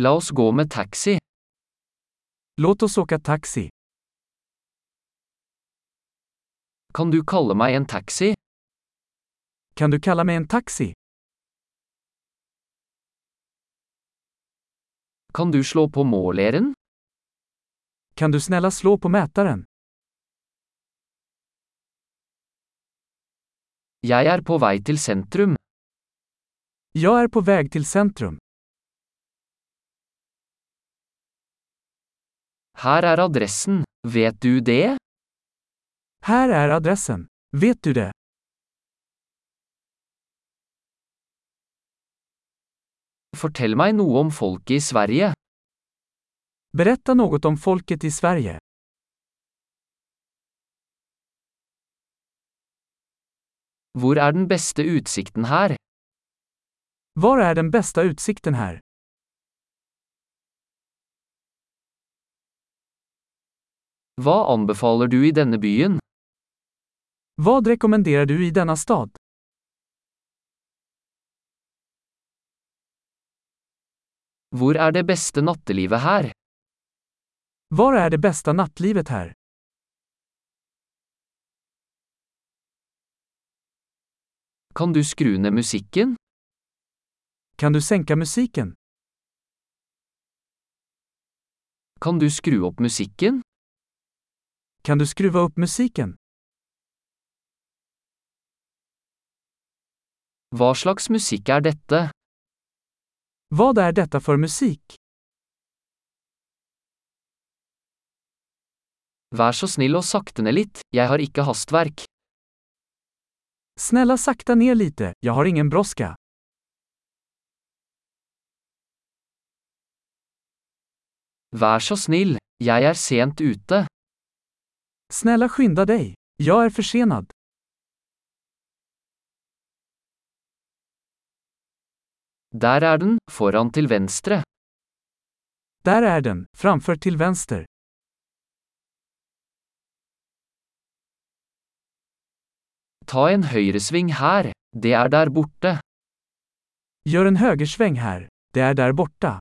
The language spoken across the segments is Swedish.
La oss gå med taxi. Låt oss åka taxi. Kan du kalle meg en taxi? Kan du kalla mig en taxi? Kan du slå på måleren? Kan du snälla slå på mätaren? Jeg er på vei til sentrum. Jag är på väg till centrum. Her er adressen. Vet du det? Här är adressen. Vet du det? Fortell meg noe om folket i Sverige. Berätta något om folket i Sverige. Hvor er den beste utsikten her? Var är den bästa utsikten här? Hva anbefaler du i denne byen? Vad rekommenderar du i denna stad? Hvor er det beste nattelivet her? Var är det bästa nattlivet här? Kan du skru ned musikken? Kan du sänka musiken? Kan du skru opp musikken? Kan du skruva upp musiken? Hva slags musikk er dette? Vad är detta för musik? Vær så snill og sakte ned litt, jeg har ikke hastverk. Snälla sakta ner lite, jag har ingen brådska. Vær så snill, jeg er sent ute. Snälla skynda dig. Jag är försenad. Der er den, foran til venstre. Där är den, framför till vänster. Ta en høyresving her, det er der borte. Gör en högersväng här. Det är där borta.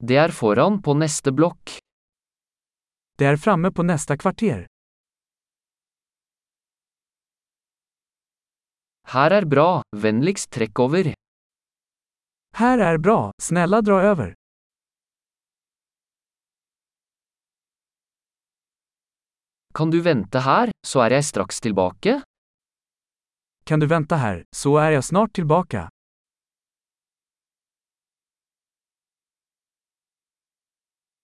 Det er foran på neste blokk. Det är framme på nästa kvarter. Her er bra, vennligst trekk over. Här är bra, snälla dra över. Kan du vente her, så er jeg straks tilbake? Kan du vänta här, så är jag snart tillbaka.